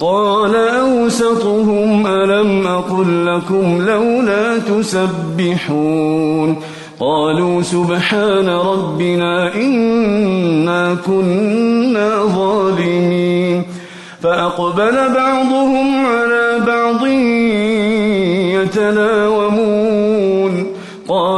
قال أوسطهم ألم أقل لكم لولا تسبحون قالوا سبحان ربنا إنا كنا ظالمين فأقبل بعضهم على بعض يتلاومون قالوا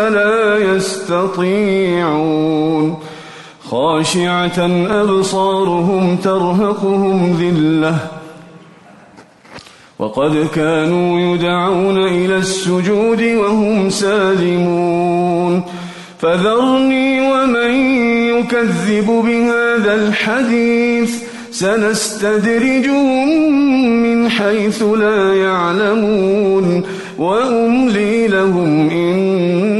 فلا يستطيعون. خاشعة أبصارهم ترهقهم ذلة. وقد كانوا يدعون إلى السجود وهم سالمون. فذرني ومن يكذب بهذا الحديث. سنستدرجهم من حيث لا يعلمون. وأملي لهم إن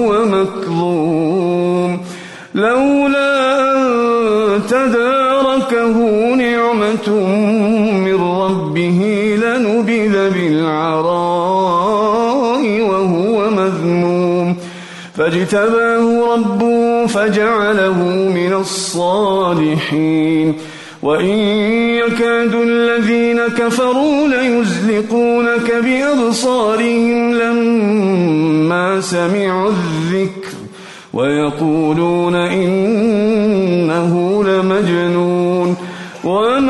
بالعراء وهو مذموم فاجتباه ربه فجعله من الصالحين وإن يكاد الذين كفروا ليزلقونك بأبصارهم لما سمعوا الذكر ويقولون إنه لمجنون وما